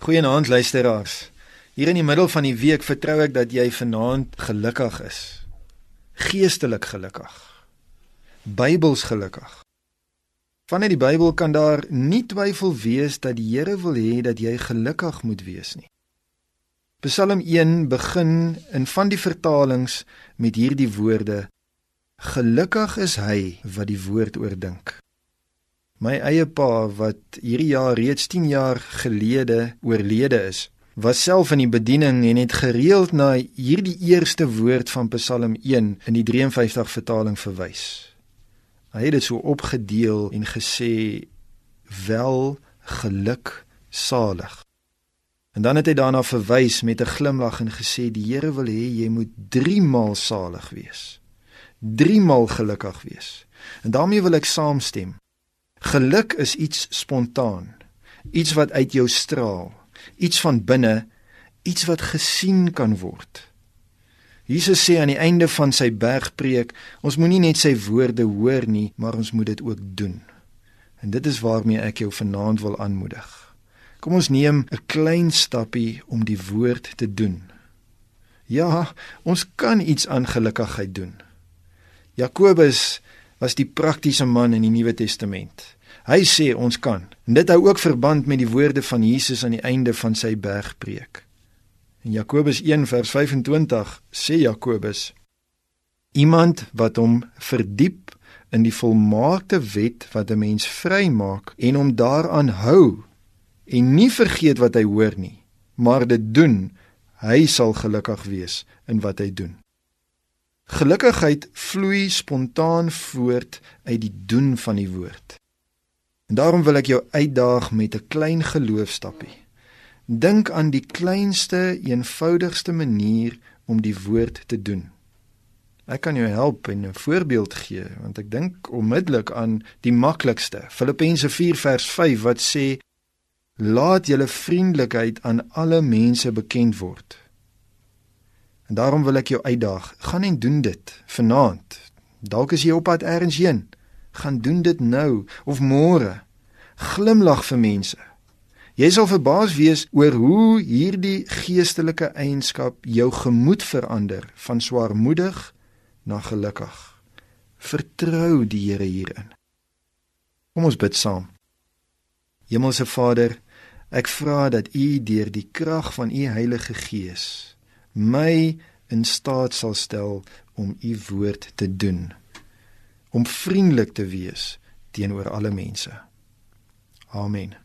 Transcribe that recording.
Goeienaand luisteraars. Hier in die middel van die week vertrou ek dat jy vanaand gelukkig is. Geestelik gelukkig. Bybels gelukkig. Vanuit die Bybel kan daar nie twyfel wees dat die Here wil hê dat jy gelukkig moet wees nie. Psalm 1 begin in van die vertalings met hierdie woorde: Gelukkig is hy wat die woord oordink. My eie pa wat hierdie jaar reeds 10 jaar gelede oorlede is, was self in die bediening en het gereeld na hierdie eerste woord van Psalm 1 in die 53 vertaling verwys. Hy het dit so opgedeel en gesê wel geluk salig. En dan het hy daarna verwys met 'n glimlag en gesê die Here wil hê jy moet 3 maal salig wees. 3 maal gelukkig wees. En daarmee wil ek saamstem. Geluk is iets spontaan, iets wat uit jou straal, iets van binne, iets wat gesien kan word. Jesus sê aan die einde van sy bergpreek, ons moenie net sy woorde hoor nie, maar ons moet dit ook doen. En dit is waarmee ek jou vanaand wil aanmoedig. Kom ons neem 'n klein stappie om die woord te doen. Ja, ons kan iets aan gelukigheid doen. Jakobus was die praktiese man in die Nuwe Testament. Hy sê ons kan. En dit hou ook verband met die woorde van Jesus aan die einde van sy bergpreek. In Jakobus 1 vers 25 sê Jakobus: Iemand wat hom verdiep in die volmaakte wet wat 'n mens vrymaak en hom daaraan hou en nie vergeet wat hy hoor nie, maar dit doen, hy sal gelukkig wees in wat hy doen. Gelukkigheid vloei spontaan voort uit die doen van die woord. En daarom wil ek jou uitdaag met 'n klein geloofstappie. Dink aan die kleinste, eenvoudigste manier om die woord te doen. Ek kan jou help en 'n voorbeeld gee want ek dink onmiddellik aan die maklikste. Filippense 4 vers 5 wat sê: Laat julle vriendelikheid aan alle mense bekend word. En daarom wil ek jou uitdaag, gaan en doen dit vanaand. Dalk is jy op pad elders heen. Gaan doen dit nou of môre. Glimlag vir mense. Jy sal verbaas wees oor hoe hierdie geestelike eienskap jou gemoed verander van swaarmoedig na gelukkig. Vertrou die Here hierin. Kom ons bid saam. Hemelse Vader, ek vra dat U deur die krag van U Heilige Gees my in staat sal stel om u woord te doen om vriendelik te wees teenoor alle mense. Amen.